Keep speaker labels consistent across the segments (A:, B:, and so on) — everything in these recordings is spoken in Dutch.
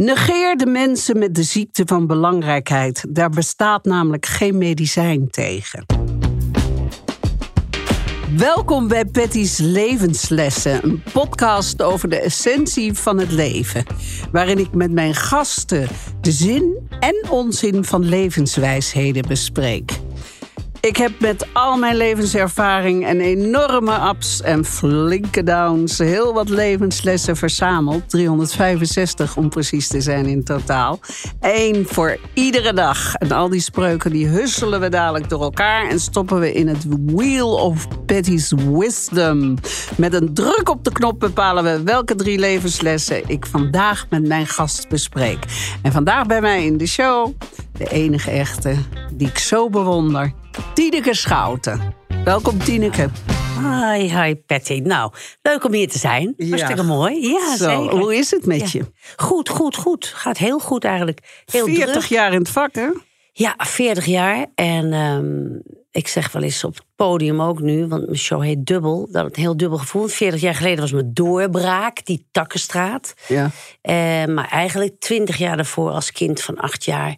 A: Negeer de mensen met de ziekte van belangrijkheid. Daar bestaat namelijk geen medicijn tegen. Welkom bij Patty's Levenslessen, een podcast over de essentie van het leven. Waarin ik met mijn gasten de zin en onzin van levenswijsheden bespreek. Ik heb met al mijn levenservaring en enorme ups en flinke downs heel wat levenslessen verzameld. 365 om precies te zijn in totaal. Eén voor iedere dag. En al die spreuken die husselen we dadelijk door elkaar en stoppen we in het Wheel of Betty's Wisdom. Met een druk op de knop bepalen we welke drie levenslessen ik vandaag met mijn gast bespreek. En vandaag bij mij in de show de enige echte die ik zo bewonder. Tineke Schouten. Welkom Tineke.
B: Hi, hi Patty. Nou, leuk om hier te zijn. Hartstikke mooi. Ja,
A: Zo,
B: zeker.
A: Hoe is het met je?
B: Goed, goed, goed. Gaat heel goed eigenlijk. Heel
A: 40
B: druk.
A: jaar in het vak, hè?
B: Ja, 40 jaar. En ehm, ik zeg wel eens op het podium ook nu, want mijn show heet Dubbel. Dat het heel dubbel gevoel. 40 jaar geleden was mijn doorbraak, die Takkenstraat.
A: Ja.
B: Eh, maar eigenlijk 20 jaar daarvoor, als kind van 8 jaar,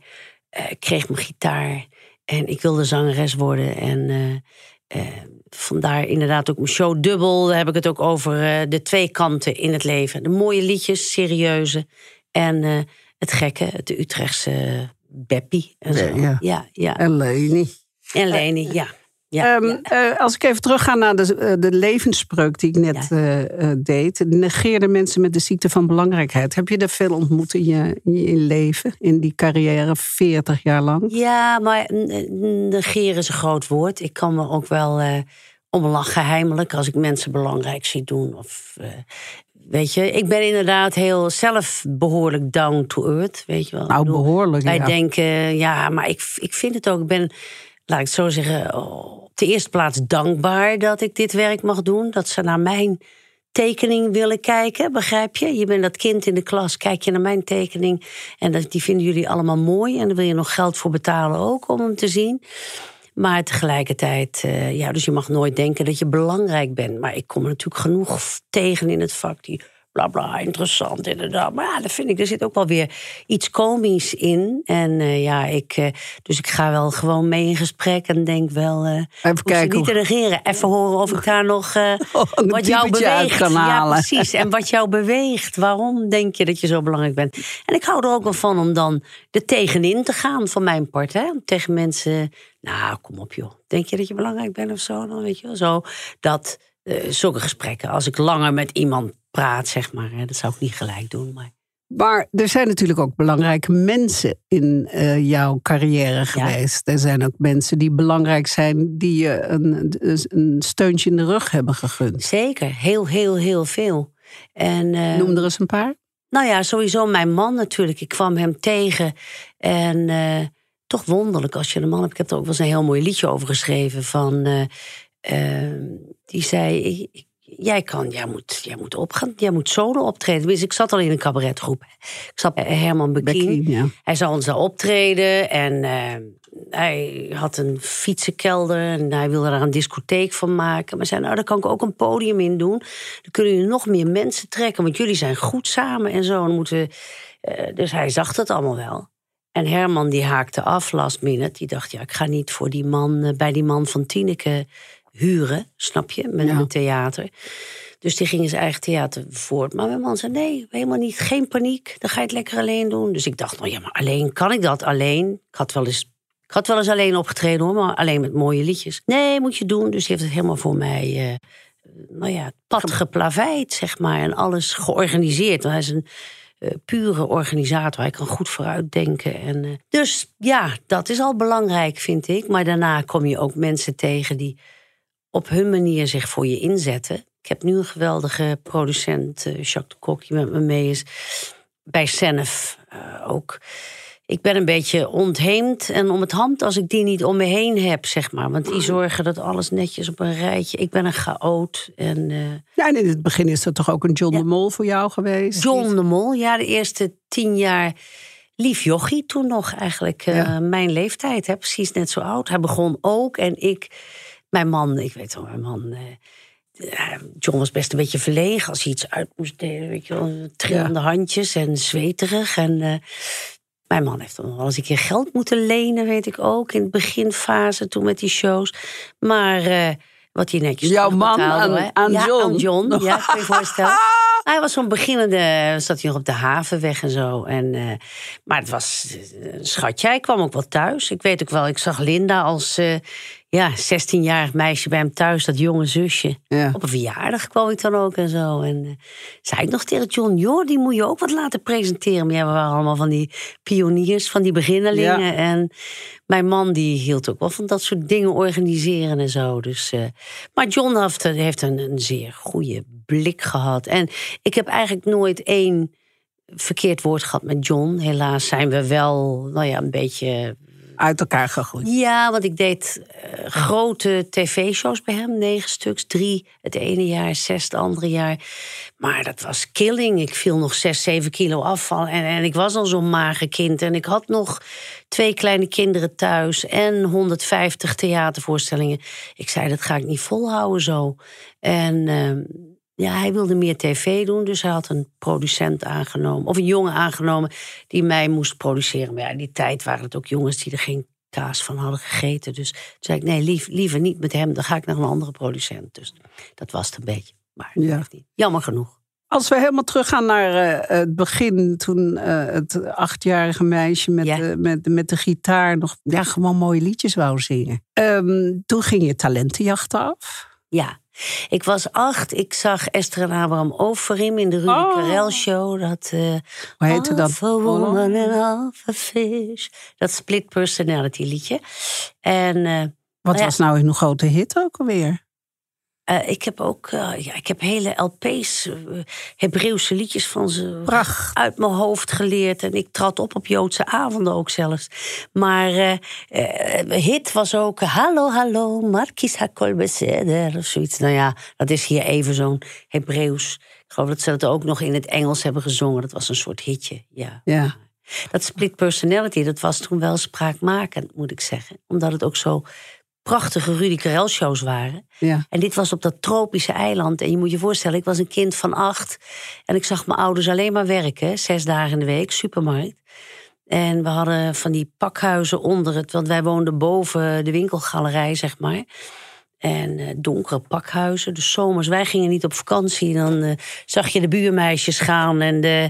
B: eh, kreeg mijn gitaar. En ik wilde zangeres worden. En eh, eh, vandaar inderdaad ook mijn show Dubbel. Daar heb ik het ook over de twee kanten in het leven. De mooie liedjes, serieuze. En het gekke, het Utrechtse Beppie. En zo.
A: Ja, ja.
B: ja, ja.
A: En Leni.
B: En Leni, ja. Ja,
A: Ehm,
B: ja.
A: eh, als ik even terugga naar de, eh, de levensspreuk die ik net eh, deed. Negeer de mensen met de ziekte van belangrijkheid. Heb je er veel ontmoet in je, in je leven? In die carrière, 40 jaar lang?
B: Ja, maar negeren is een groot woord. Ik kan me ook wel om lachen heimelijk als ik mensen belangrijk zie doen. Of, weet je, ik ben inderdaad heel zelf behoorlijk down to earth. Weet je wel.
A: Nou, behoorlijk,
B: Wij
A: ja.
B: denken, ja, maar ik, ik vind het ook. Ik ben, laat ik het zo zeggen, oh, op de eerste plaats dankbaar dat ik dit werk mag doen. Dat ze naar mijn tekening willen kijken, begrijp je? Je bent dat kind in de klas, kijk je naar mijn tekening en die vinden jullie allemaal mooi en daar wil je nog geld voor betalen ook om hem te zien. Maar tegelijkertijd, eh, ja, dus je mag nooit denken dat je belangrijk bent. Maar ik kom natuurlijk genoeg tegen in het vak die bla bla, interessant inderdaad. Maar ja, dat vind ik, er zit ook wel weer iets komisch in. En eh, ja, ik, eh, dus ik ga wel gewoon mee in gesprek en denk wel, eh hoef
A: kijken
B: niet te regeren. Even horen of ik daar nog
A: Oh,
B: wat jou beweegt.
A: kan
B: Ja, precies. En wat jou beweegt. Waarom denk je dat je zo belangrijk bent? En ik hou er ook wel van om dan er tegenin te gaan van mijn part. Hè? Om tegen mensen, nou kom op joh. Denk je dat je belangrijk bent of zo? Dan weet je wel zo. Dat, zulke gesprekken. Als ik langer met iemand praat, zeg maar. Dat zou ik niet gelijk doen. Maar
A: Maar er zijn natuurlijk ook belangrijke mensen in eh, jouw carrière geweest. Er zijn ook mensen die belangrijk zijn, die je een, een steuntje in de rug hebben gegund.
B: zeker, heel, heel, heel veel. En, eh,
A: Noem er eens een paar.
B: Nou ja, sowieso mijn man natuurlijk. Ik kwam hem tegen. En eh, toch wonderlijk als je een man hebt. Ik heb er ook wel eens een heel mooi liedje over geschreven. Van, eh, eh, die zei, ik- jij, kan, jij, moet, jij moet opgaan. Jij moet solo optreden. Dus ik zat al in een cabaretgroep. Ik zat bij Herman Bekien.
A: Ja.
B: Hij zou ons daar optreden. En eh, hij had een fietsenkelder. En hij wilde daar een discotheek van maken. Maar zei, nou, daar kan ik ook een podium in doen. Dan kunnen jullie nog meer mensen trekken. Want jullie zijn goed samen en zo. Dan moeten eh, dus hij zag het allemaal wel. En Herman die haakte af last minute. Die dacht, ja, ik ga niet voor die man, eh, bij die man van Tineke huren. Snap je? Met
A: Ja.
B: een theater. Dus die ging zijn eigen theater voort. Maar mijn man zei, nee, helemaal niet. Geen paniek. Dan ga je het lekker alleen doen. Dus ik dacht, nou ja, maar alleen kan ik dat alleen? Ik had wel eens, ik had wel eens alleen opgetreden hoor. Maar alleen met mooie liedjes. Nee, moet je doen. Dus die heeft het helemaal voor mij... eh, nou ja, het pad geplaveid, zeg maar. En alles georganiseerd. Want hij is een eh, pure organisator. Hij kan goed vooruitdenken. En, eh, dus ja, dat is al belangrijk, vind ik. Maar daarna kom je ook mensen tegen die op hun manier zich voor je inzetten. Ik heb nu een geweldige producent, eh, Jacques de Kok, die met me mee is. Bij Senef eh, ook ik ben een beetje ontheemd en om het hand als ik die niet om me heen heb, zeg maar. Want die zorgen dat alles netjes op een rijtje. Ik ben een chaot. En, uh...
A: ja, en in het begin is dat toch ook een John de Mol voor jou geweest?
B: John de Mol, ja, de eerste tien jaar. Lief jochie toen nog eigenlijk. Uh, Mijn leeftijd, hè, precies net zo oud. Hij begon ook en ik, mijn man, ik weet wel, mijn man... Uh, John was best een beetje verlegen als hij iets uit moest delen. Weet je wel, trillende handjes en zweterig. En mijn man heeft nog wel eens een keer geld moeten lenen, weet ik ook. In de beginfase toen met die shows. Maar uh, wat hij netjes
A: Jouw man
B: aan,
A: aan,
B: ja,
A: John.
B: Aan John, ja, kun je voorstellen. Hij was zo'n beginnende, zat hij nog op de havenweg en zo. En, uh, maar het was een schatje. Hij kwam ook wel thuis. Ik weet ook wel, ik zag Linda als ja, 16-jarig meisje bij hem thuis, dat jonge zusje.
A: Ja.
B: Op een verjaardag kwam ik dan ook en zo. En uh, zei ik nog tegen John, joh, die moet je ook wat laten presenteren. Maar ja, we waren allemaal van die pioniers, van die beginnelingen.
A: Ja.
B: En mijn man die hield ook wel van dat soort dingen organiseren en zo. Dus, uh, maar John heeft, heeft een, een zeer goede blik gehad. En ik heb eigenlijk nooit één verkeerd woord gehad met John. Helaas zijn we wel, nou ja, een beetje
A: uit elkaar gegroeid.
B: Ja, want ik deed uh, grote tv-shows bij hem, negen stuks. Drie het ene jaar, zes het andere jaar. Maar dat was killing. Ik viel nog zes, zeven kilo afval. En, en ik was al zo'n mager kind. En ik had nog twee kleine kinderen thuis en 150 theatervoorstellingen. Ik zei, dat ga ik niet volhouden zo. En uh, ja, hij wilde meer tv doen, dus hij had een producent aangenomen. Of een jongen aangenomen die mij moest produceren. Maar ja, in die tijd waren het ook jongens die er geen kaas van hadden gegeten. Dus toen zei ik, nee, lief, liever niet met hem. Dan ga ik naar een andere producent. Dus dat was het een beetje. Maar
A: ja.
B: niet. jammer genoeg.
A: Als we helemaal teruggaan naar uh, het begin, toen uh, het achtjarige meisje met,
B: Ja.
A: de, met, met de gitaar nog ja, gewoon mooie liedjes wou zingen. Ehm, toen ging je talentenjacht af.
B: Ja, ik was acht. Ik zag Esther en Abraham Overim in de Rudy
A: Oh.
B: Karel show. Dat, uh,
A: Hoe heette dat?
B: Half a woman and half a fish. Dat split personality liedje. En uh,
A: Wat
B: ja.
A: was nou een grote hit ook alweer?
B: Uh, ik heb ook uh, ja, ik heb hele LP's, uh, Hebreeuwse liedjes van ze
A: Pracht.
B: uit mijn hoofd geleerd. En ik trad op op Joodse avonden ook zelfs. Maar hit was ook Hallo, hallo, Markis Hakol Beseder of zoiets. Nou ja, dat is hier even zo'n Hebreeuws. Ik geloof dat ze dat ook nog in het Engels hebben gezongen. Dat was een soort hitje, ja.
A: Ja.
B: Dat split personality, dat was toen wel spraakmakend, moet ik zeggen. Omdat het ook zo prachtige Rudy Karel shows waren.
A: Ja.
B: En dit was op dat tropische eiland. En je moet je voorstellen, ik was een kind van acht. En ik zag mijn ouders alleen maar werken, zes dagen in de week, supermarkt. En we hadden van die pakhuizen onder het, want wij woonden boven de winkelgalerij, zeg maar. En uh, donkere pakhuizen. Dus zomers, wij gingen niet op vakantie. Dan uh, zag je de buurmeisjes gaan. En de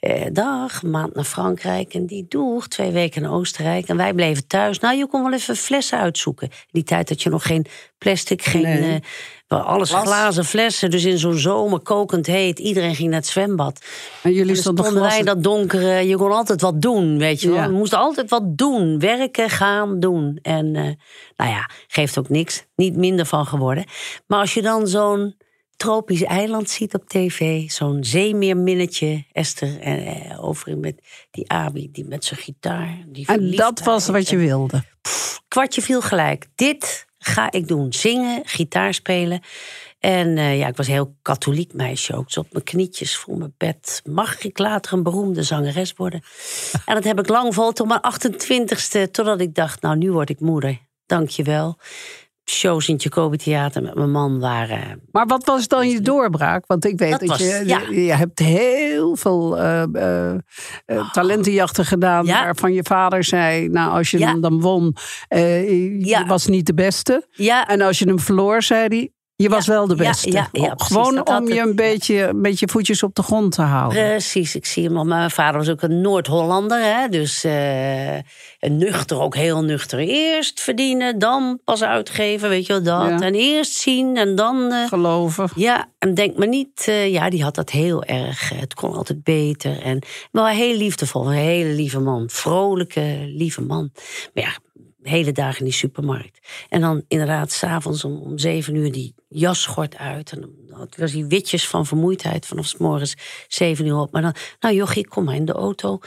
B: uh, dag, maand naar Frankrijk. En die doeg, twee weken naar Oostenrijk. En wij bleven thuis. Nou, je kon wel even flessen uitzoeken. Die tijd had je nog geen plastic, geen.
A: Nee.
B: Alles
A: Glas.
B: glazen flessen. Dus in zo'n zomer kokend heet. Iedereen ging naar het zwembad.
A: En jullie
B: En
A: stonden
B: wij dat donkere. Je kon altijd wat doen, weet je wel.
A: Ja.
B: We moesten altijd wat doen. Werken, gaan, doen. En uh, nou ja, geeft ook niks. Niet minder van geworden. Maar als je dan zo'n tropisch eiland ziet op tv. Zo'n zeemeerminnetje. Esther en over met die Abi, die met zijn gitaar. Die
A: En dat was wat je wilde.
B: Pff, kwartje viel gelijk. Dit ga ik doen. Zingen, gitaar spelen. En uh, ja, ik was een heel katholiek meisje ook. Dus op mijn knietjes voor mijn bed. Mag ik later een beroemde zangeres worden? en dat heb ik lang vol tot mijn 28ste. Totdat ik dacht, nou nu word ik moeder. Dank je wel. Shows in het Jacobi Theater met mijn man waren...
A: Maar wat was dan je doorbraak? Want ik weet dat,
B: Dat was-
A: je,
B: ja.
A: je, hebt heel veel uh, uh, uh, talentenjachten gedaan.
B: Ja.
A: Waarvan je vader zei, nou als je
B: Ja.
A: hem dan won, je
B: Ja.
A: was niet de beste.
B: Ja,
A: En als je hem verloor, zei hij, je was wel de beste.
B: ja, ja, precies,
A: Gewoon om je een beetje met je voetjes op de grond te houden.
B: Precies, ik zie hem. Mijn vader was ook een Noord-Hollander, hè? dus uh, een nuchter, ook heel nuchter. Eerst verdienen, dan pas uitgeven, weet je wel dat. En eerst zien en dan. Uh,
A: Geloven.
B: ja, en denk maar niet, uh, ja, die had dat heel erg. Het kon altijd beter. En, maar heel liefdevol, een hele lieve man. Vrolijke, lieve man. Maar ja, hele dag in die supermarkt. En dan inderdaad s'avonds om, om zeven uur die jasschort uit. En dan was die witjes van vermoeidheid vanaf s morgens zeven uur op. Maar dan, nou jochie, kom maar in de auto.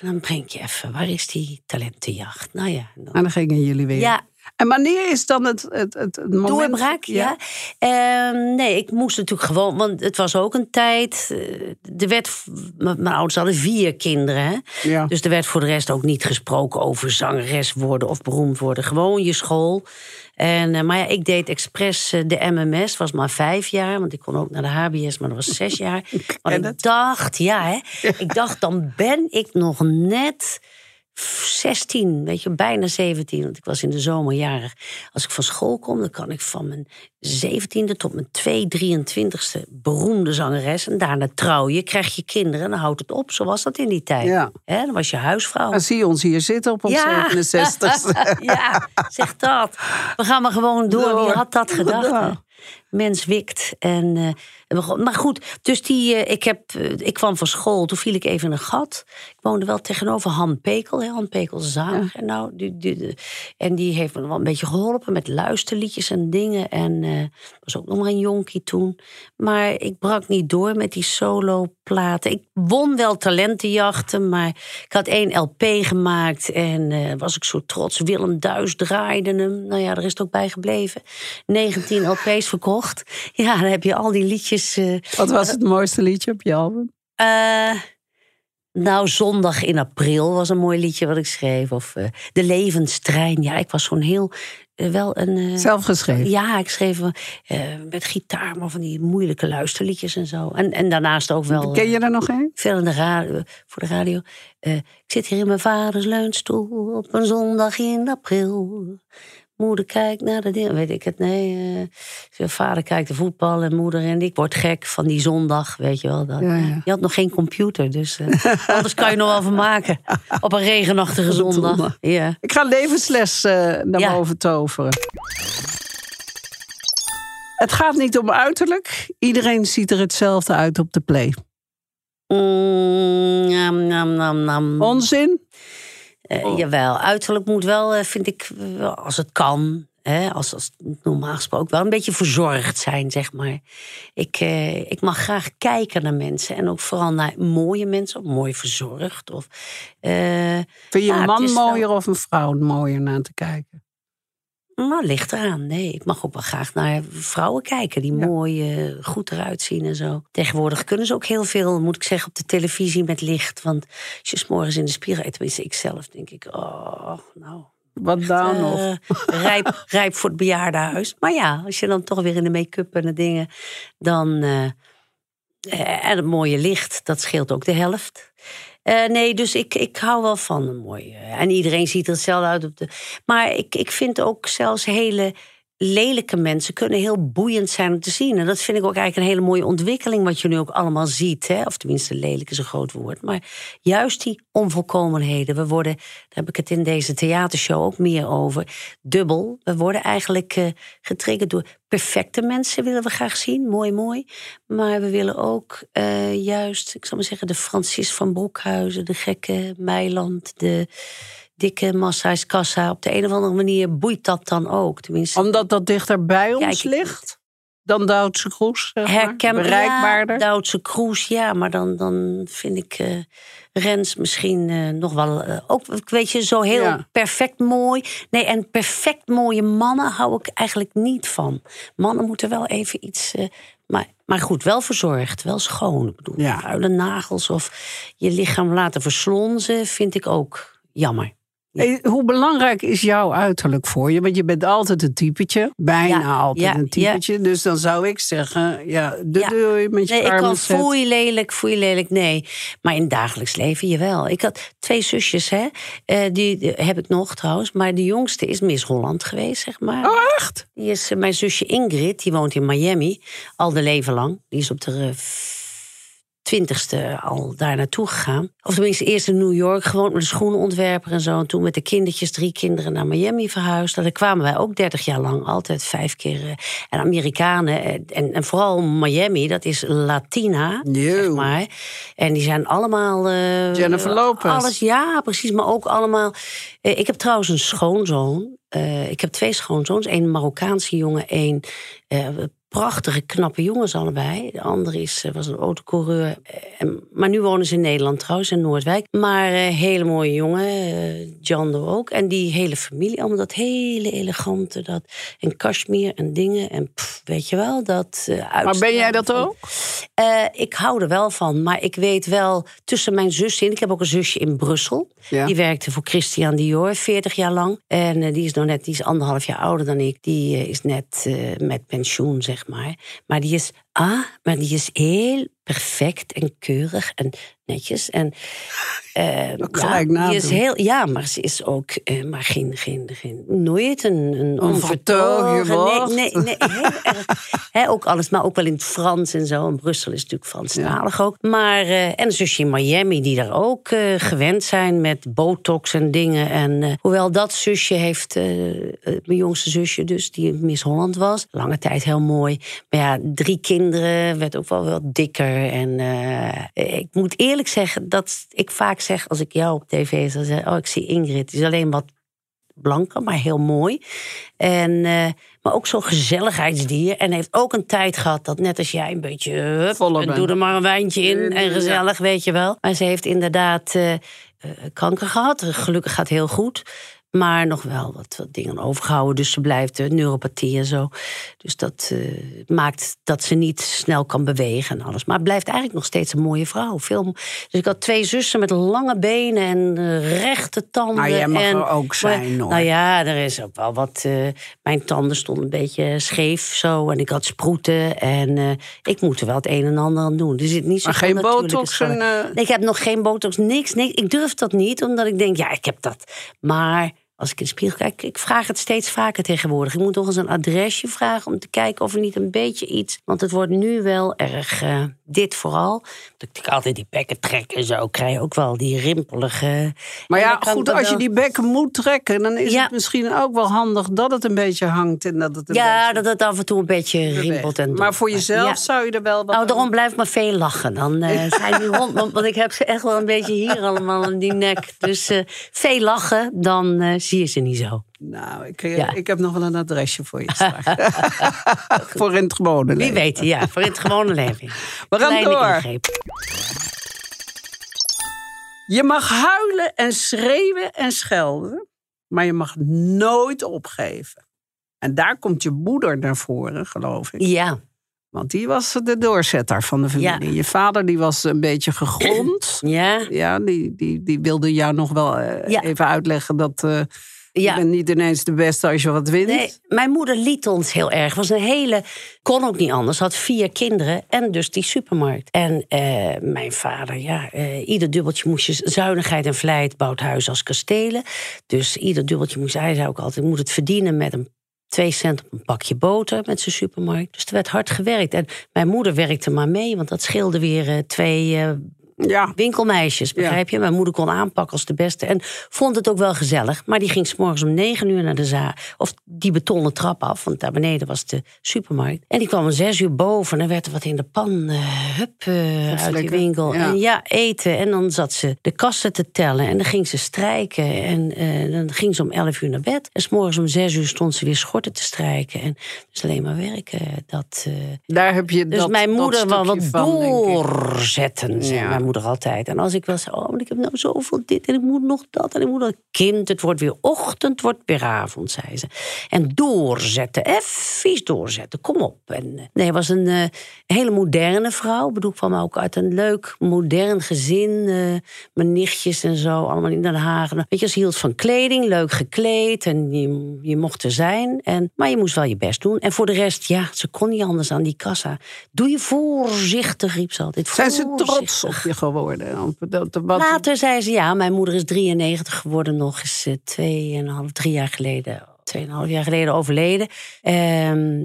B: En dan breng je even, waar is die talentenjacht? Nou ja. Dan,
A: En dan gingen jullie weer.
B: ja,
A: En wanneer is dan het, het, het, moment?
B: Doorbraak, ja. Ehm, nee, ik moest natuurlijk gewoon, want het was ook een tijd. eh, Er werd, mijn ouders hadden vier kinderen.
A: Ja.
B: Dus er werd voor de rest ook niet gesproken over zangeres worden of beroemd worden. Gewoon je school. En, eh, maar ja, ik deed expres eh, de MMS, was maar vijf jaar, want ik kon ook naar de HBS, maar dat was zes jaar.
A: Ken
B: ik dacht, ja, hè, ik dacht, dan ben ik nog net 16, weet je, bijna 17, want ik was in de zomer jarig. Als ik van school kom, dan kan ik van mijn 17e tot mijn 2, 23e beroemde zangeres. En daarna trouw je, krijg je kinderen en dan houdt het op. Zo was dat in die tijd.
A: Ja.
B: Dan was je huisvrouw.
A: Dan zie je ons hier zitten op ons 67.
B: ja, zeg dat. We gaan maar gewoon door.
A: Door.
B: Wie had dat gedacht?
A: Ja.
B: Mens wikt. En, eh, maar goed, dus die, eh, ik, heb, eh, ik kwam van school. Toen viel ik even in een gat. Ik woonde wel tegenover Han Pekel. Hè, Han Pekel zanger. En, nou, die, die, die- en die heeft me wel een beetje geholpen met luisterliedjes en dingen. En was ook nog maar een jonkie toen. Maar ik brak niet door met die soloplaten. Ik won wel talentenjachten, maar ik had één LP gemaakt. En was ik zo trots. Willem Duis draaide hem. Nou ja, er is het ook bij gebleven. 19 LP's verkocht. Ja, dan heb je al die liedjes. eh,
A: Wat was het mooiste liedje op je album?
B: eh, nou, Zondag in april was een mooi liedje wat ik schreef. Of eh, De Levenstrein. Ja, ik was zo'n heel. wel een. eh,
A: Zelf geschreven.
B: ja, ik schreef met gitaar, maar van die moeilijke luisterliedjes en zo. En, en daarnaast ook wel.
A: Ken je er nog een?
B: Veel in de radio, voor de radio. Ik zit hier in mijn vaders leunstoel op een zondag in april. Moeder kijkt naar de dingen, weet ik het, nee. eh, vader kijkt de voetbal en moeder en ik word gek van die zondag, weet je wel. Dat.
A: Ja, ja.
B: Je had nog geen computer, dus eh, anders kan je nog wel van maken. Op een regenachtige zondag. Ja.
A: Ik ga levensles eh, naar
B: Ja.
A: boven toveren. Het gaat niet om uiterlijk. Iedereen ziet er hetzelfde uit op de play.
B: Mm, nam, nam, nam, nam. Eh, Jawel, uiterlijk moet wel, eh, vind ik, als het kan, hè, als, als normaal gesproken, wel een beetje verzorgd zijn, zeg maar. Ik, eh, ik mag graag kijken naar mensen en ook vooral naar mooie mensen, of mooi verzorgd. Of, eh,
A: Vind je
B: Ja,
A: een man
B: wel-
A: mooier of een vrouw mooier naar te kijken?
B: Nou, ligt eraan. Nee, ik mag ook wel graag naar vrouwen kijken die
A: Ja.
B: mooi, eh, goed eruit zien en zo. Tegenwoordig kunnen ze ook heel veel, moet ik zeggen, op de televisie met licht. Want als je 's morgens in de spiegel, tenminste ik zelf, denk ik, oh, nou,
A: Wat daar nog?
B: Eh, rijp, rijp voor het bejaardenhuis. Maar ja, als je dan toch weer in de make-up en de dingen. dan. eh, en het mooie licht, dat scheelt ook de helft. Eh, nee, dus ik, ik hou wel van een mooie. En iedereen ziet er hetzelfde uit op de. Maar ik, ik vind ook zelfs hele lelijke mensen kunnen heel boeiend zijn om te zien. En dat vind ik ook eigenlijk een hele mooie ontwikkeling, wat je nu ook allemaal ziet. Hè? Of tenminste, lelijk is een groot woord. Maar juist die onvolkomenheden. We worden, daar heb ik het in deze theatershow ook meer over, dubbel. We worden eigenlijk eh, getriggerd door perfecte mensen, willen we graag zien. Mooi, mooi. Maar we willen ook eh, juist, ik zal maar zeggen, de Francis van Broekhuizen, de gekke Meiland, de dikke Massa's Kassa. Op de een of andere manier boeit dat dan ook. Tenminste,
A: Omdat dat dichter bij ons ligt? Dan Duitse Kroes, zeg maar? Bereikbaarder?
B: Ja, Duitse Kroes, ja, maar dan, dan vind ik eh, Rens misschien eh, nog wel. eh, ook, weet je, zo heel
A: Ja.
B: perfect mooi. Nee, en perfect mooie mannen hou ik eigenlijk niet van. Mannen moeten wel even iets. maar, maar goed, wel verzorgd, wel schoon. Ik bedoel,
A: Ja.
B: vuile nagels of je lichaam laten verslonzen, vind ik ook jammer.
A: Hey, hoe belangrijk is jouw uiterlijk voor je? Want je bent altijd een typetje. Bijna
B: Ja,
A: altijd
B: ja,
A: een typetje. Dus dan zou ik zeggen, ja, de
B: Ja.
A: deur je met je
B: Nee, ik kan foei lelijk, foei lelijk, nee. Maar in het dagelijks leven, jawel. Ik had twee zusjes, hè. Eh, die, die heb ik nog trouwens. Maar de jongste is Miss Holland geweest, zeg maar.
A: Oh, echt?
B: Die is eh, mijn zusje Ingrid, die woont in Miami. Al de leven lang. Die is op de twintigste al daar naartoe gegaan. Of tenminste eerst in New York gewoond met een schoenenontwerper en zo. En toen met de kindertjes, drie kinderen, naar Miami verhuisd. Daar kwamen wij ook dertig jaar lang, altijd vijf keer. eh, En Amerikanen, eh, en, en vooral Miami, dat is Latina, zeg maar. En die zijn allemaal... eh,
A: Jennifer Lopez.
B: Alles, ja, precies. Maar ook allemaal... ik heb trouwens een schoonzoon. Ik heb twee schoonzoons. Een Marokkaanse jongen, één prachtige, knappe jongens allebei. De andere is, eh, was een autocoureur. Eh, maar nu wonen ze in Nederland trouwens, in Noordwijk. Maar eh, hele mooie jongen, Jando ook. En die hele familie, allemaal dat hele elegante. Dat, en Kashmir en dingen. En pff, weet je wel, dat uh,
A: Maar ben jij dat ook?
B: Ik hou er wel van, maar ik weet wel tussen mijn zussen in. Ik heb ook een zusje in Brussel.
A: Ja.
B: Die werkte voor Christian Dior 40 jaar lang. En die is nou net, die is anderhalf jaar ouder dan ik. Die is net met pensioen, zeg maar. Maar die is, ah, maar die is heel perfect en keurig en netjes. En
A: Ook
B: ja, die is heel, ja, maar ze is ook eh, maar geen, geen, geen, nooit een, een
A: vertogen
B: onvertogen. Nee, nee, nee, heel erg. Hè, ook alles, maar ook wel in het Frans en zo. En Brussel is natuurlijk Franstalig ook. Maar, eh, en een zusje in Miami die daar ook eh, gewend zijn met botox en dingen. En hoewel dat zusje heeft, mijn jongste zusje dus, die Miss Holland was. Lange tijd heel mooi. Maar ja, drie kinderen, werd ook wel wat dikker. En eh, ik moet eerlijk zeggen dat ik vaak zeg, als ik jou op tv zou zeggen... oh, ik zie Ingrid, die is alleen wat blanker, maar heel mooi. En, eh, maar ook zo'n gezelligheidsdier. En heeft ook een tijd gehad dat net als jij een beetje... Hup, en doe er maar een wijntje in en gezellig, weet je wel. Maar ze heeft inderdaad eh, kanker gehad. Gelukkig gaat heel goed. Maar nog wel wat, wat dingen overgehouden. Dus ze blijft uh, neuropathie en zo. Dus dat eh, maakt dat ze niet snel kan bewegen en alles. Maar blijft eigenlijk nog steeds een mooie vrouw. Veel, dus ik had twee zussen met lange benen en eh, rechte tanden.
A: Maar jij mag
B: en,
A: er ook zijn, hoor.
B: Nou ja, er is ook wel wat. eh, mijn tanden stonden een beetje scheef zo. En ik had sproeten. En eh, ik moet er wel het een en ander aan doen. Er zit niet zo
A: Maar geen botox en, eh,
B: Nee, ik heb nog geen botox, niks, niks. Ik durf dat niet, omdat ik denk, ja, ik heb dat. Maar als ik in de spiegel kijk, ik vraag het steeds vaker tegenwoordig. Ik moet nog eens een adresje vragen om te kijken of er niet een beetje iets. Want het wordt nu wel erg eh, dit vooral. Dat ik altijd die bekken trek en zo, krijg je ook wel die rimpelige.
A: Maar ja, goed, als je die bekken moet trekken, dan is
B: Ja.
A: het misschien ook wel handig dat het een beetje hangt en dat het een
B: Ja,
A: beetje
B: dat het af en toe een beetje rimpelt en
A: Maar voor jezelf
B: Ja.
A: zou je er wel wat
B: Nou, daarom blijf ik maar veel lachen. Dan eh, zijn die hond, want, ik heb ze echt wel een beetje hier allemaal aan die nek. Dus eh, veel lachen, dan eh, zie je ze niet zo.
A: Nou, ik, eh,
B: Ja.
A: ik heb nog wel een adresje voor je straks. voor in het gewone
B: Wie
A: leven.
B: weet, ja, voor het gewone leven.
A: We gaan door.
B: ingreep.
A: Je mag huilen en schreeuwen en schelden, maar je mag nooit opgeven. En daar komt je moeder naar voren, geloof ik.
B: Ja,
A: Want die was de doorzetter van de familie. Je vader die was een beetje gegrond.
B: ja,
A: Ja, die, die, die wilde jou nog wel eh,
B: Ja.
A: even uitleggen dat eh, je
B: ja.
A: bent niet ineens de beste als je wat wint.
B: Nee, mijn moeder liet ons heel erg. Was een hele, kon ook niet anders. Had vier kinderen en dus die supermarkt. En eh, mijn vader, ja, eh, ieder dubbeltje moest je zuinigheid en vlijt bouwt huis als kastelen. Dus ieder dubbeltje moest hij zei ook altijd, moet het verdienen met een twee cent op een pakje boter met zijn supermarkt. Dus er werd hard gewerkt. En mijn moeder werkte maar mee, want dat scheelde weer eh, twee
A: Ja,
B: winkelmeisjes, begrijp je? Mijn moeder kon aanpakken als de beste. En vond het ook wel gezellig. Maar die ging s'morgens om negen uur naar de zaal. Of die betonnen trap af, want daar beneden was de supermarkt. En die kwam om zes uur boven. En dan werd er wat in de pan, eh, hup, eh, uit die
A: Flikker,
B: winkel.
A: ja.
B: En ja, eten. En dan zat ze de kassen te tellen. En dan ging ze strijken. En eh, dan ging ze om elf uur naar bed. En s'morgens om zes uur stond ze weer schorten te strijken. En dus alleen maar werken. Dat...
A: daar heb je
B: dus
A: dat
B: mijn moeder wel wat
A: van,
B: doorzetten,
A: Ja.
B: Moeder altijd. En als ik wel zei, oh, maar ik heb nou zoveel dit en ik moet nog dat en ik moet dat. Kind, het wordt weer ochtend, het wordt weer avond, zei ze. En doorzetten, even doorzetten, kom op. En, eh, nee, was een eh, hele moderne vrouw. Ik bedoel, ik kwam ook uit een leuk, modern gezin. eh, mijn nichtjes en zo, allemaal in Den Haag. Weet je, ze hield van kleding, leuk gekleed en je, je mocht er zijn. En, maar je moest wel je best doen. En voor de rest, ja, ze kon niet anders aan die kassa. Doe je voorzichtig, riep ze altijd.
A: Zijn ze trots op je geworden? Wat-
B: Later zei ze, ja, mijn moeder is 93 geworden nog eens tweeënhalf, drie jaar geleden, tweeënhalf jaar geleden overleden. Ehm,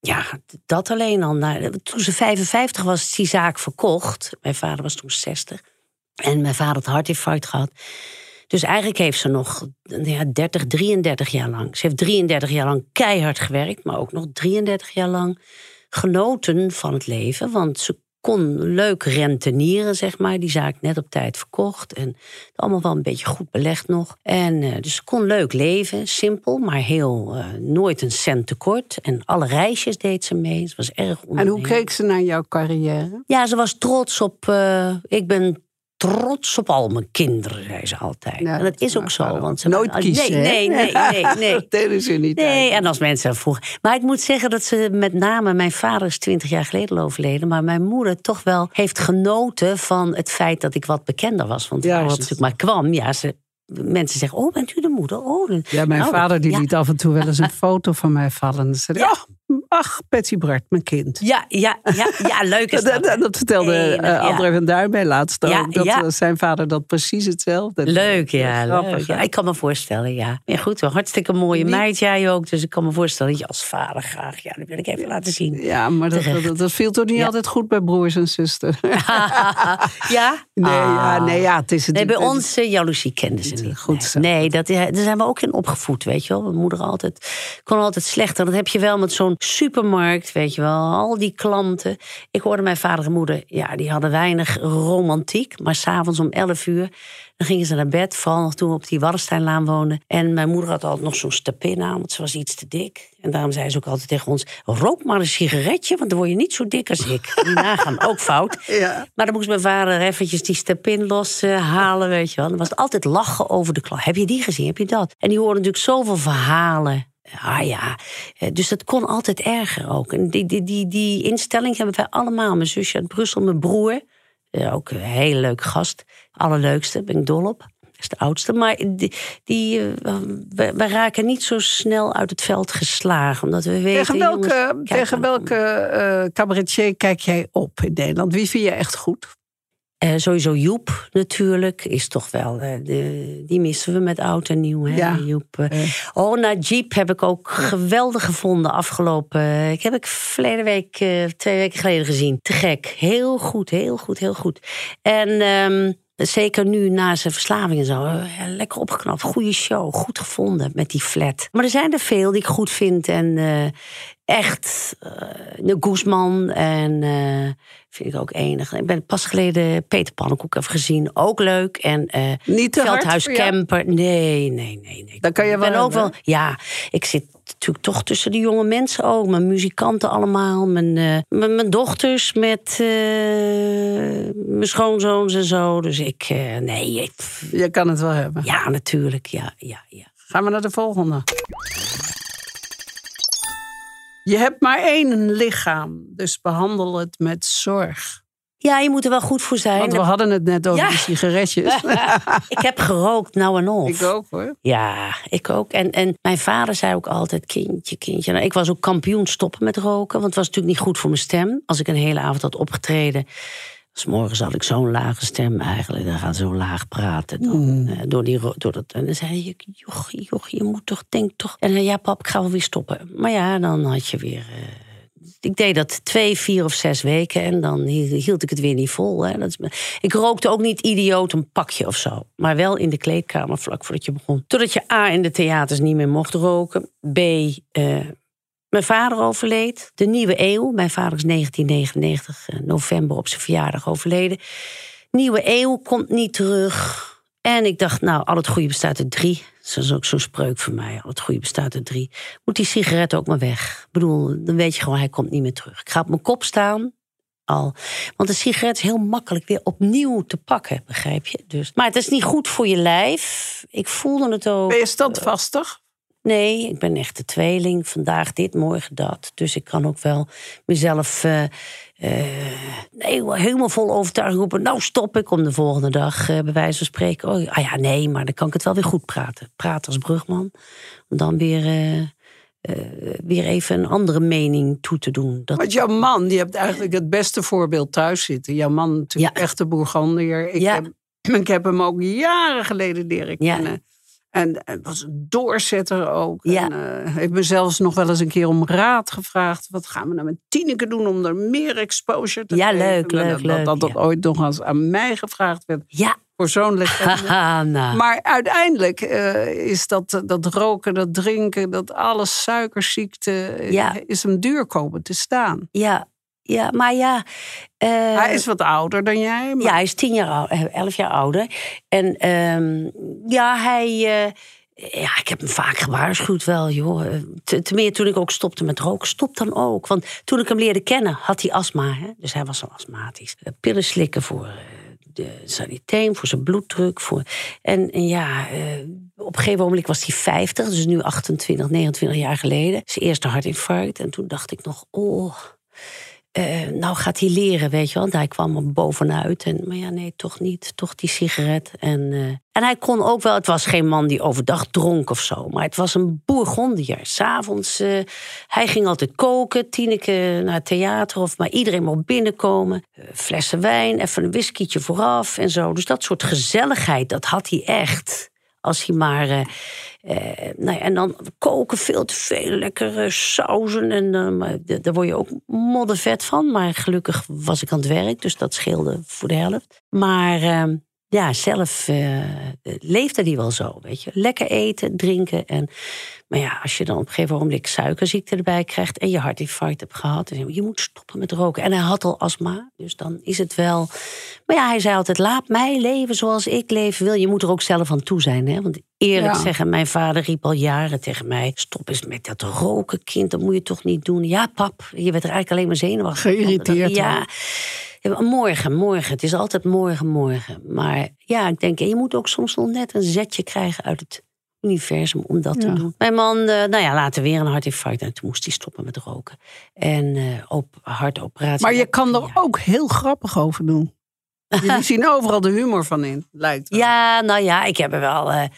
B: Ja, dat alleen al. Nou, toen ze 55 was, is die zaak verkocht. Mijn vader was toen 60. En mijn vader had hartinfarct gehad. Dus eigenlijk heeft ze nog ja, 30, 33 jaar lang. Ze heeft 33 jaar lang keihard gewerkt, maar ook nog 33 jaar lang genoten van het leven. Want ze kon leuk rentenieren, zeg maar. Die zaak net op tijd verkocht. En allemaal wel een beetje goed belegd nog. En uh, dus ze kon leuk leven. Simpel, maar heel uh, nooit een cent tekort. En alle reisjes deed ze mee. Ze was erg
A: En hoe keek ze naar jouw carrière?
B: Ja, ze was trots op... Uh, ik ben trots op al mijn kinderen, zei ze altijd. Ja, en dat is ook zo. Want ze
A: nooit kiezen.
B: Nee, nee, nee, nee. nee.
A: dat deden ze niet.
B: Nee, en als mensen vroegen. Maar ik moet zeggen dat ze met name, mijn vader is twintig jaar geleden overleden, maar mijn moeder toch wel heeft genoten van het feit dat ik wat bekender was. Want ja, als ze natuurlijk maar kwam, ja, ze, mensen zeggen: Oh, bent u de moeder? Oh,
A: ja, mijn
B: nou,
A: vader die liet af en toe wel eens een foto van mij vallen. En zei: ja. Ach, Patsy Bart, mijn kind.
B: Ja, ja, ja, ja leuk is dat.
A: dat, dat vertelde uh, André van Duin bij laatst ook. dat ja. zijn vader dat precies hetzelfde.
B: Leuk, ja, leuk. Ja, ik kan me voorstellen, ja. Ja, goed, wel hartstikke mooie meid jij ook. Dus ik kan me voorstellen dat je als vader graag... Ja, dat wil ik even laten zien.
A: Ja, maar dat, dat, dat, viel toch niet altijd goed bij broers en zusters?
B: ja?
A: Nee, ja, nee, ja, het is... Het,
B: nee, bij ons uh, jaloezie kenden ze niet.
A: Goed zo.
B: Nee, dat, daar zijn we ook in opgevoed, weet je wel. Mijn moeder altijd, kon altijd slechter. Dat heb je wel met zo'n supermarkt, weet je wel. Al die klanten. Ik hoorde mijn vader en moeder, ja, die hadden weinig romantiek. Maar s'avonds om 11 uur, dan gingen ze naar bed. Vooral nog toen we op die Waddensteinlaan woonden. En mijn moeder had altijd nog zo'n stapin aan, want ze was iets te dik. En daarom zei ze ook altijd tegen ons: rook maar een sigaretje, want dan word je niet zo dik als ik. Die nagaan, ook fout.
A: Ja.
B: Maar dan moest mijn vader eventjes die stapin los uh, halen, weet je wel. Dan was het altijd lachen over de klant. Heb je die gezien? Heb je dat? En die hoorden natuurlijk zoveel verhalen Ah ja, dus dat kon altijd erger ook. En die, die, die, die instelling hebben wij allemaal. Mijn zusje uit Brussel, mijn broer. Ook een hele leuke gast. Allerleukste, ben ik dol op. Dat is de oudste. Maar die, die, we, we, raken niet zo snel uit het veld geslagen. Omdat we weten,
A: tegen welke,
B: jongens,
A: tegen welke uh, cabaretier kijk jij op in Nederland? Wie vind je echt goed?
B: Uh, sowieso Joep natuurlijk is toch wel, uh, de, die missen we met oud en nieuw. Hè?
A: Ja.
B: Joep, uh, oh, Najib heb ik ook geweldig gevonden afgelopen. Ik heb ik verleden week, twee weken geleden gezien. Te gek. Heel goed, heel goed, heel goed. En um, Zeker nu na zijn verslaving en zo. Lekker opgeknapt. Goede show. Goed gevonden met die flat. Maar er zijn er veel die ik goed vind. En uh, echt. Uh, de Guzman. En uh, vind ik ook enig. Ik ben pas geleden Peter Pannenkoek even gezien. Ook leuk. En
A: Niet te
B: Veldhuis Camper. Nee, nee, nee. nee.
A: Dan kan je
B: ik
A: wel
B: ben ook wel. Ja, ik zit natuurlijk toch tussen de jonge mensen ook. Mijn muzikanten allemaal. Mijn, uh, mijn, mijn, dochters met uh, mijn schoonzoons en zo. Dus ik, uh, nee. Ik,
A: Je kan het wel hebben.
B: Ja, natuurlijk. Ja, ja, ja.
A: Gaan we naar de volgende. Je hebt maar één lichaam, dus behandel het met zorg.
B: Ja, je moet er wel goed voor zijn.
A: Want we hadden het net over
B: Ja.
A: die sigaretjes.
B: ik heb gerookt, nou en of.
A: ik ook hoor.
B: Ja, ik ook. En, en mijn vader zei ook altijd: kindje, kindje. Nou, ik was ook kampioen stoppen met roken, want het was natuurlijk niet goed voor mijn stem. Als ik een hele avond had opgetreden. Dus morgens had ik zo'n lage stem eigenlijk. Dan gaat zo laag praten. Dan, eh, door die, door dat, en dan zei je, joch, joch, je moet toch, denk toch. En dan, ja pap, ik ga wel weer stoppen. Maar ja, dan had je weer... eh, ik deed dat twee, vier of zes weken en dan hield ik het weer niet vol. Hè. Dat is, ik rookte ook niet idioot een pakje of zo. Maar wel in de kleedkamer vlak voordat je begon. Totdat je A, in de theaters niet meer mocht roken. B, eh, mijn vader overleed. De nieuwe eeuw. Mijn vader is 1999, eh, november op zijn verjaardag overleden. Nieuwe eeuw komt niet terug. En ik dacht, nou, al het goede bestaat uit drie. Dat is ook zo'n spreuk voor mij. Al het goede bestaat uit drie. Moet die sigaret ook maar weg. Ik bedoel, dan weet je gewoon, hij komt niet meer terug. Ik ga op mijn kop staan. Al. Want een sigaret is heel makkelijk weer opnieuw te pakken, begrijp je? Dus, maar het is niet goed voor je lijf. Ik voelde het ook.
A: Ben je standvastig?
B: Nee, ik ben echt de tweeling. Vandaag dit, morgen dat. Dus ik kan ook wel mezelf nee, helemaal vol overtuiging roepen. Nou, stop ik om de volgende dag eh, bij wijze van spreken. Oh, ah ja, nee, maar dan kan ik het wel weer goed praten. Praten als brugman. Om dan weer, weer even een andere mening toe te doen. Dat,
A: Want jouw man, die hebt eigenlijk het beste voorbeeld thuis zitten. Jouw man natuurlijk
B: Ja.
A: echte Bourgondier. Ik,
B: Ja.
A: heb, ik heb hem ook jaren geleden leren
B: Ja.
A: En het was een doorzetter ook.
B: Ja.
A: En, eh, heeft me zelfs nog wel eens een keer om raad gevraagd. Wat gaan we nou met Tineke doen om er meer exposure te
B: Ja,
A: geven?
B: leuk,
A: En
B: leuk,
A: dat,
B: leuk,
A: Dat dat
B: ja.
A: ooit nog eens aan mij gevraagd werd.
B: Ja, haha, nou.
A: Maar uiteindelijk eh, is dat, dat roken, dat drinken, dat alles suikerziekte, eh,
B: Ja.
A: is hem duur komen te staan.
B: Ja, ja, maar ja. eh,
A: Hij is wat ouder dan jij. Maar
B: Ja, hij is tien jaar ouder, elf jaar ouder. En ehm, ja, hij. eh, ja, ik heb hem vaak gewaarschuwd wel, joh. Eh, Te, meer toen ik ook stopte met roken. Stop dan ook. Want toen ik hem leerde kennen, had hij astma. Hè? Dus hij was al astmatisch. Eh, Pillen slikken voor eh, de saniteem, voor zijn bloeddruk. Voor... En, en ja, eh, op een gegeven moment was hij 50. Dus nu 28, 29 jaar geleden. Zijn eerste hartinfarct. En toen dacht ik nog, oh... eh, nou gaat hij leren, weet je wel. Want hij kwam er bovenuit. En, maar ja, nee, toch niet. Toch die sigaret. En, eh, en hij kon ook wel... Het was geen man die overdag dronk of zo. Maar het was een bourgondier. S'avonds, eh hij ging altijd koken. Tineke naar het theater. Of maar iedereen mocht binnenkomen. Flessen wijn, even een whiskietje vooraf en zo. Dus dat soort gezelligheid, dat had hij echt. Als hij maar. eh, nou ja, en dan koken veel te veel lekkere sauzen. En d- daar word je ook moddervet van. Maar gelukkig was ik aan het werk, dus dat scheelde voor de helft. Maar eh, ja, zelf eh, leefde hij wel zo, weet je. Lekker eten, drinken. En, maar ja, als je dan op een gegeven moment suikerziekte erbij krijgt... en je hartinfarct hebt gehad, zeg je, je moet stoppen met roken. En hij had al astma, dus dan is het wel... Maar ja, hij zei altijd, laat mij leven zoals ik leven wil. Je moet er ook zelf aan toe zijn, hè. Want eerlijk
A: Ja.
B: zeggen, mijn vader riep al jaren tegen mij... stop eens met dat roken, kind, dat moet je toch niet doen. Ja, pap, je werd er eigenlijk alleen maar zenuwachtig. van.
A: Geïrriteerd
B: Ja. Morgen, morgen. Het is altijd morgen, morgen. Maar ja, ik denk, je moet ook soms nog net een zetje krijgen uit het universum om dat te doen. Mijn man, eh, nou ja, later weer een hartinfarct. En toen moest hij stoppen met roken. En eh op hartoperatie.
A: Maar je kan
B: Ja.
A: er ook heel grappig over doen. Jullie zien overal de humor van in, lijkt wel.
B: Ja, nou ja, ik heb er wel eh,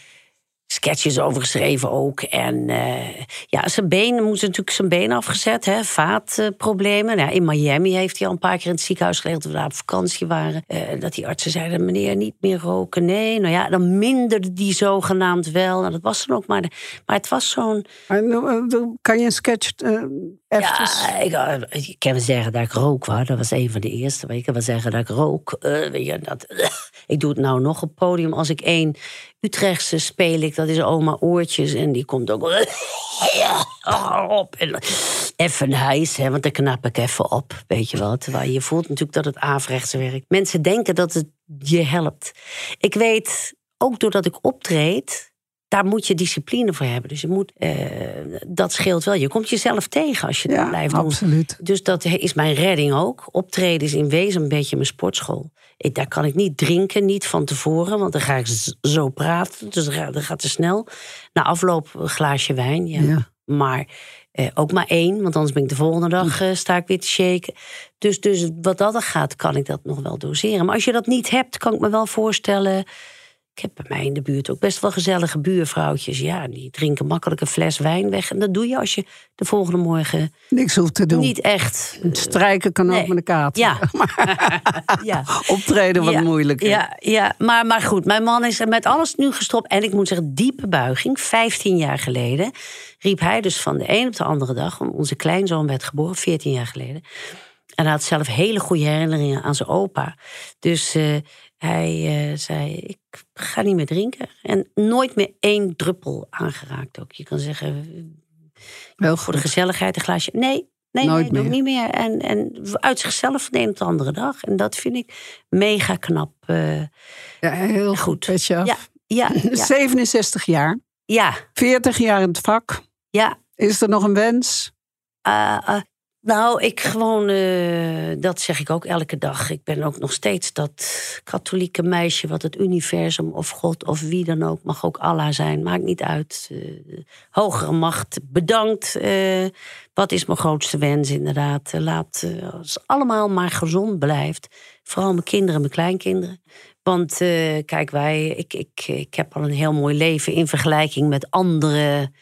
B: sketches over geschreven ook. En eh, ja, zijn been moest natuurlijk zijn been afgezet, hè, vaatproblemen. nou, in Miami heeft hij al een paar keer in het ziekenhuis gelegen toen we daar op vakantie waren. Eh, dat die artsen zeiden, meneer, niet meer roken. Nee, nou ja, dan minderde die zogenaamd wel. Nou, dat was dan ook maar. De, maar het was zo'n
A: Maar, eh, Kan je een sketch.
B: Ja, ik, ik kan wel zeggen dat ik rook, hoor. Dat was een van de eerste. Maar ik kan wel zeggen dat ik rook. Weet je, dat, ik doe het nou nog op podium. Als ik één Utrechtse speel ik, dat is oma Oortjes. En die komt ook op. En even hijs, hè, want dan knap ik even op. Weet je wel. Terwijl je voelt natuurlijk dat het averechts werkt. Mensen denken dat het je helpt. Ik weet, ook doordat ik optreed daar moet je discipline voor hebben. Dus je moet, eh, dat scheelt wel. Je komt jezelf tegen als je dat
A: ja,
B: blijft doen.
A: absoluut.
B: Dus dat is mijn redding ook. Optreden is in wezen een beetje mijn sportschool. Ik, daar kan ik niet drinken, niet van tevoren, want dan ga ik zo praten. Dus dan gaat dat gaat te snel. Na afloop een glaasje wijn, ja.
A: Ja.
B: Maar eh, ook maar één, want anders ben ik de volgende dag eh, sta ik weer te shaken. Dus, dus wat dat er gaat, kan ik dat nog wel doseren. Maar als je dat niet hebt, kan ik me wel voorstellen. Ik heb bij mij in de buurt ook best wel gezellige buurvrouwtjes. Ja, die drinken makkelijk een fles wijn weg. En dat doe je als je de volgende morgen
A: Niks hoeft te doen.
B: niet echt.
A: Strijken kan ook met een kaart.
B: Ja. ja.
A: Optreden wat
B: ja,
A: moeilijker.
B: Ja, ja maar, maar goed, mijn man is er met alles nu gestopt. En ik moet zeggen, diepe buiging. 15 jaar geleden riep hij dus van de een op de andere dag. Onze kleinzoon werd geboren, 14 jaar geleden. En hij had zelf hele goede herinneringen aan zijn opa. Dus eh, hij eh, zei, ik ga niet meer drinken. En nooit meer één druppel aangeraakt ook. Je kan zeggen,
A: Heel
B: voor de gezelligheid een glaasje. Nee, nee,
A: Nooit
B: nee niet meer. En, en uit zichzelf van de een op de andere dag. En dat vind ik mega knap. eh,
A: Ja, heel goed.
B: goed. Ja, ja, ja,
A: 67 jaar.
B: ja,
A: 40 jaar in het vak.
B: ja.
A: Is er nog een wens?
B: Eh, eh, nou, ik gewoon, eh, dat zeg ik ook elke dag. Ik ben ook nog steeds dat katholieke meisje wat het universum of God of wie dan ook, mag ook Allah zijn, maakt niet uit. Eh, hogere macht, bedankt. Eh, wat is mijn grootste wens inderdaad? Laat het allemaal maar gezond blijft. Vooral mijn kinderen, mijn kleinkinderen. Want kijk, wij, ik, ik, ik heb al een heel mooi leven in vergelijking met anderen.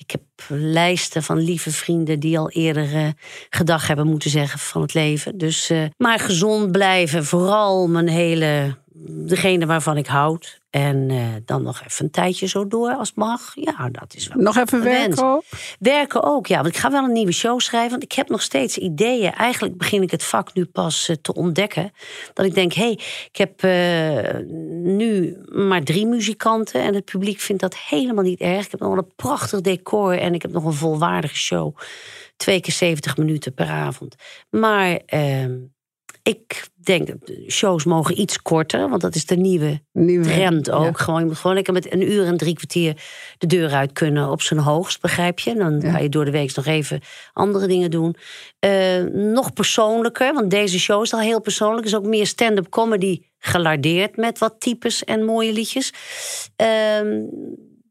B: Ik heb lijsten van lieve vrienden die al eerder eh, gedag hebben moeten zeggen van het leven. Dus, eh, maar gezond blijven, vooral mijn hele degene waarvan ik houd. En eh, dan nog even een tijdje zo door als het mag. Ja, dat is wel
A: Nog even werken ook?
B: Werken ook, ja. Want ik ga wel een nieuwe show schrijven. Want ik heb nog steeds ideeën. Eigenlijk begin ik het vak nu pas eh, te ontdekken. Dat ik denk, hé, hey, ik heb eh, nu maar drie muzikanten. En het publiek vindt dat helemaal niet erg. Ik heb nog wel een prachtig decor. En ik heb nog een volwaardige show. Twee keer 70 minuten per avond. Maar ehm, ik denk, de shows mogen iets korter. Want dat is de nieuwe
A: Nieuwe,
B: trend ook.
A: Ja.
B: Gewoon, je moet gewoon lekker met een uur en drie kwartier de deur uit kunnen op zijn hoogst, begrijp je? Dan
A: Ja.
B: ga je door de week nog even andere dingen doen. Eh, nog persoonlijker, want deze show is al heel persoonlijk. is ook meer stand-up comedy gelardeerd met wat types en mooie liedjes. Ehm,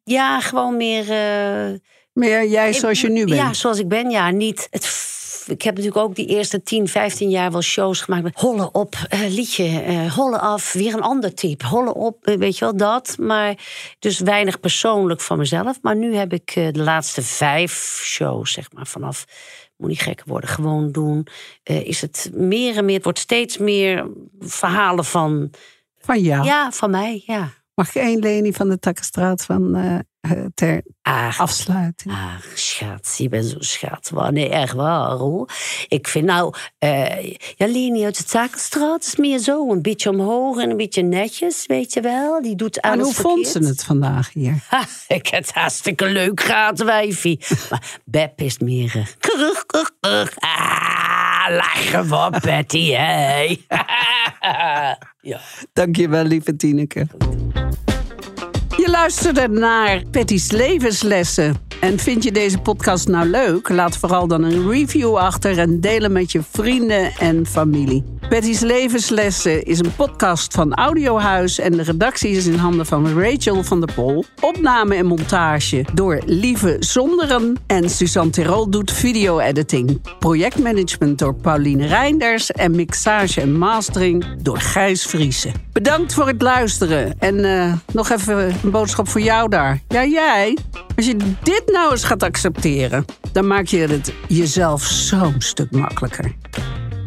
B: ja, gewoon meer. eh,
A: Meer jij zoals je nu bent.
B: ja, zoals ik ben, ja. Niet het ik heb natuurlijk ook die eerste 10, 15 jaar wel shows gemaakt met hollen op, eh, liedje, eh, hollen af, weer een ander type. Hollen op, eh, weet je wel, dat. Maar dus weinig persoonlijk van mezelf. Maar nu heb ik de laatste vijf shows, zeg maar, vanaf moet niet gek worden, gewoon doen. Is het meer en meer, het wordt steeds meer verhalen van,
A: Van jou.
B: ja, van mij, ja.
A: Mag ik één Leni van de Takkenstraat van ter
B: Ah,
A: afsluiting?
B: Ach, schat, je bent zo schat. Nee, echt waar hoor. Ik vind nou, eh ja, Leni uit de Takelstraat is meer zo. Een beetje omhoog en een beetje netjes, weet je wel. Die doet alles
A: En hoe vond ze het vandaag hier?
B: Ha, ik heb het hartstikke leuk gehad, wijfie. Maar Beb is meer... eh, krug, krug, krug. Ah, lachen voor Betty, hè. ja.
A: Dankjewel, lieve Tineke. Je luisterde naar Patty's levenslessen. En vind je deze podcast nou leuk? Laat vooral dan een review achter en deel hem met je vrienden en familie. Patty's levenslessen is een podcast van Audiohuis en de redactie is in handen van Rachel van der Pol. Opname en montage door Lieve Zonderen en Suzanne Tirol doet video-editing. Projectmanagement door Pauline Reinders en mixage en mastering door Gijs Vriezen. Bedankt voor het luisteren en eh, nog even een boodschap voor jou daar. Ja, jij. Als je dit nou eens gaat accepteren, dan maak je het jezelf zo'n stuk makkelijker.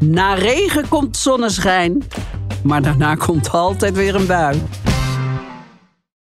A: Na regen komt zonneschijn, maar daarna komt altijd weer een bui.